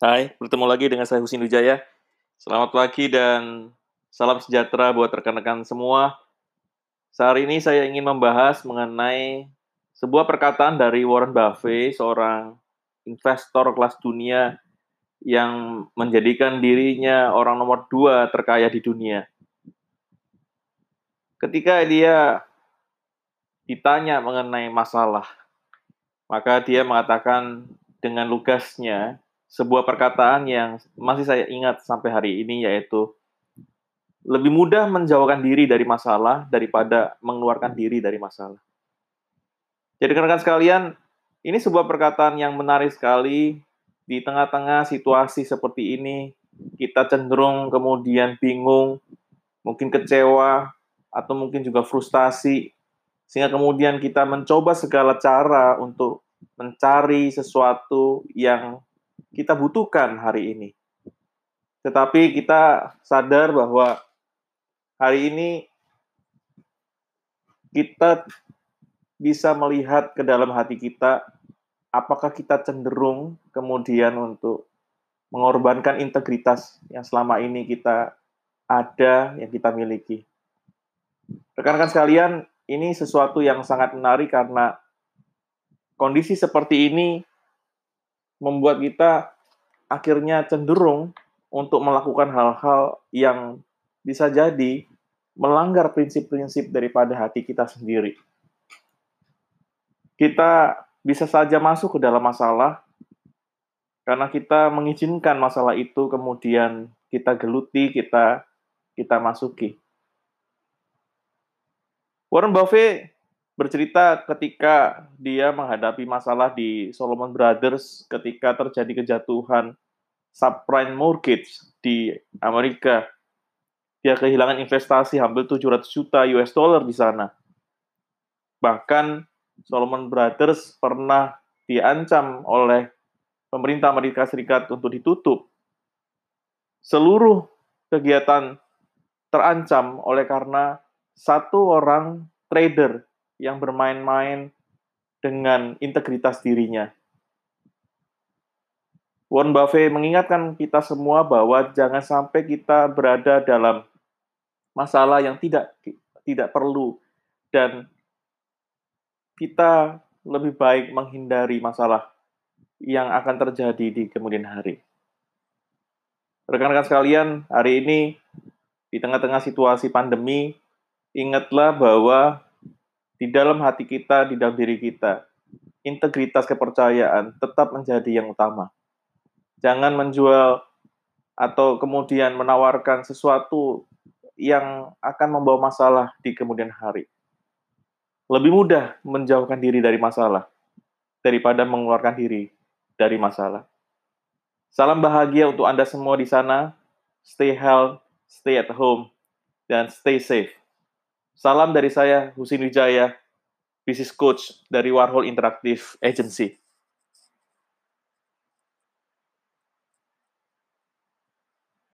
Hai, bertemu lagi dengan saya Husin Wijaya. Selamat pagi dan salam sejahtera buat rekan-rekan semua. Saat ini saya ingin membahas mengenai sebuah perkataan dari Warren Buffett, seorang investor kelas dunia yang menjadikan dirinya orang nomor dua terkaya di dunia. Ketika dia ditanya mengenai masalah, maka dia mengatakan dengan lugasnya sebuah perkataan yang masih saya ingat sampai hari ini yaitu lebih mudah menjauhkan diri dari masalah daripada mengeluarkan diri dari masalah. Jadi rekan-rekan sekalian, ini sebuah perkataan yang menarik sekali di tengah-tengah situasi seperti ini. Kita cenderung kemudian bingung, mungkin kecewa, atau mungkin juga frustasi, sehingga kemudian kita mencoba segala cara untuk mencari sesuatu yang kita butuhkan hari ini. Tetapi kita sadar bahwa hari ini kita bisa melihat ke dalam hati kita apakah kita cenderung kemudian untuk mengorbankan integritas yang selama ini kita ada, yang kita miliki. Rekan-rekan sekalian, ini sesuatu yang sangat menarik karena kondisi seperti ini membuat kita akhirnya cenderung untuk melakukan hal-hal yang bisa jadi melanggar prinsip-prinsip daripada hati kita sendiri. Kita bisa saja masuk ke dalam masalah karena kita mengizinkan masalah itu kemudian kita geluti, kita kita masuki. Warren Buffett bercerita ketika dia menghadapi masalah di Solomon Brothers ketika terjadi kejatuhan subprime mortgage di Amerika. Dia kehilangan investasi hampir 700 juta US dollar di sana. Bahkan Solomon Brothers pernah diancam oleh pemerintah Amerika Serikat untuk ditutup. Seluruh kegiatan terancam oleh karena satu orang trader yang bermain-main dengan integritas dirinya. Warren Buffett mengingatkan kita semua bahwa jangan sampai kita berada dalam masalah yang tidak tidak perlu dan kita lebih baik menghindari masalah yang akan terjadi di kemudian hari. Rekan-rekan sekalian, hari ini di tengah-tengah situasi pandemi, ingatlah bahwa di dalam hati kita, di dalam diri kita, integritas kepercayaan tetap menjadi yang utama. Jangan menjual atau kemudian menawarkan sesuatu yang akan membawa masalah di kemudian hari. Lebih mudah menjauhkan diri dari masalah daripada mengeluarkan diri dari masalah. Salam bahagia untuk Anda semua di sana. Stay healthy, stay at home, dan stay safe. Salam dari saya, Husin Wijaya, Business Coach dari Warhol Interactive Agency.